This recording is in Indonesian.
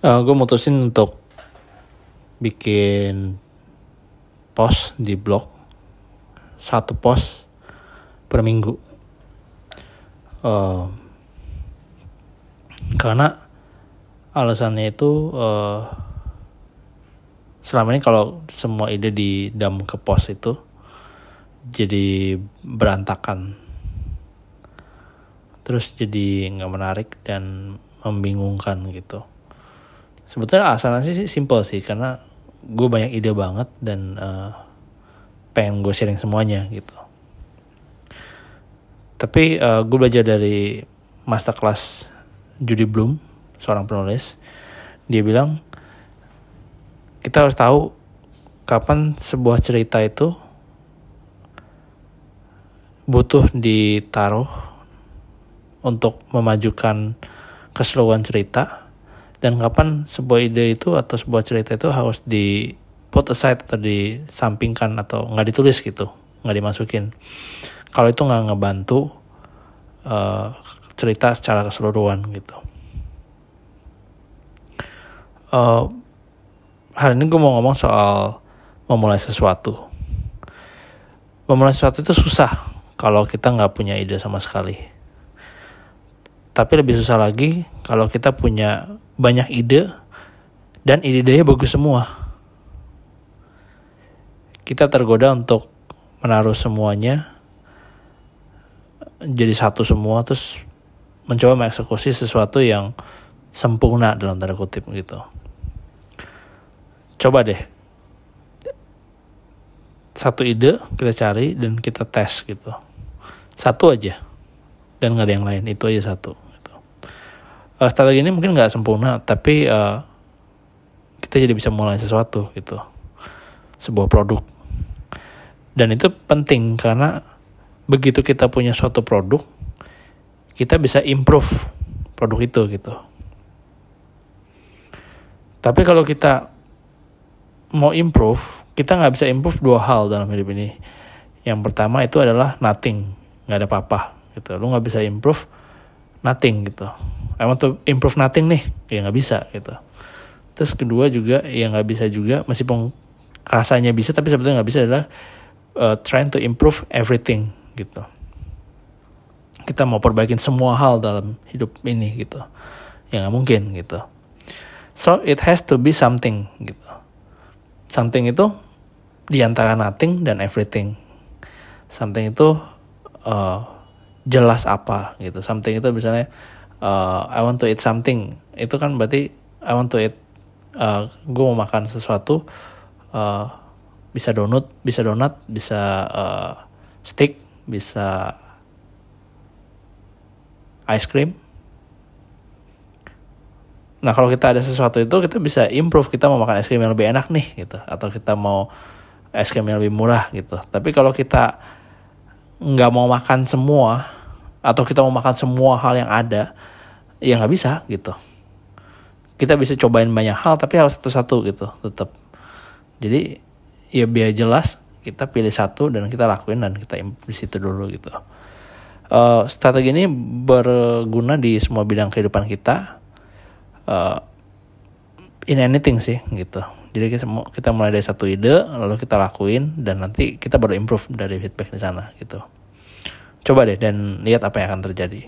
uh, gue mutusin untuk bikin post di blog. Satu post per minggu. Uh, karena alasannya itu uh, selama ini kalau semua ide di dam ke post itu jadi berantakan. Terus jadi nggak menarik dan membingungkan gitu sebetulnya alasannya sih simple sih karena gue banyak ide banget dan uh, pengen gue sharing semuanya gitu. Tapi uh, gue belajar dari masterclass Judy Bloom seorang penulis. Dia bilang kita harus tahu kapan sebuah cerita itu butuh ditaruh untuk memajukan keseluruhan cerita dan kapan sebuah ide itu atau sebuah cerita itu harus di put aside atau disampingkan atau nggak ditulis gitu nggak dimasukin. Kalau itu nggak ngebantu uh, cerita secara keseluruhan gitu. Uh, hari ini gue mau ngomong soal memulai sesuatu. Memulai sesuatu itu susah kalau kita nggak punya ide sama sekali. Tapi lebih susah lagi kalau kita punya banyak ide dan ide-idenya bagus semua. Kita tergoda untuk menaruh semuanya jadi satu semua terus mencoba mengeksekusi sesuatu yang sempurna dalam tanda kutip gitu. Coba deh satu ide kita cari dan kita tes gitu. Satu aja dan nggak ada yang lain itu aja satu uh, strategi ini mungkin nggak sempurna tapi uh, kita jadi bisa mulai sesuatu gitu. Sebuah produk. Dan itu penting karena begitu kita punya suatu produk kita bisa improve produk itu gitu. Tapi kalau kita mau improve kita nggak bisa improve dua hal dalam hidup ini. Yang pertama itu adalah nothing nggak ada apa-apa gitu. Lu nggak bisa improve nothing gitu I want to improve nothing nih. Ya nggak bisa gitu. Terus kedua juga ya nggak bisa juga meskipun rasanya bisa tapi sebetulnya nggak bisa adalah uh, trying to improve everything gitu. Kita mau perbaikin semua hal dalam hidup ini gitu. Ya nggak mungkin gitu. So it has to be something gitu. Something itu di antara nothing dan everything. Something itu uh, jelas apa gitu. Something itu misalnya uh, I want to eat something. Itu kan berarti I want to eat uh, gue mau makan sesuatu uh, bisa donut bisa donat bisa uh, steak bisa ice cream. Nah kalau kita ada sesuatu itu kita bisa improve kita mau makan es krim yang lebih enak nih gitu. Atau kita mau es krim yang lebih murah gitu. Tapi kalau kita nggak mau makan semua atau kita mau makan semua hal yang ada ya nggak bisa gitu. Kita bisa cobain banyak hal tapi harus satu-satu gitu tetap jadi ya biar jelas kita pilih satu dan kita lakuin dan kita di situ dulu gitu. Uh, strategi ini berguna di semua bidang kehidupan kita. Uh, in anything sih gitu. Jadi kita, kita mulai dari satu ide lalu kita lakuin dan nanti kita baru improve dari feedback di sana gitu coba deh dan lihat apa yang akan terjadi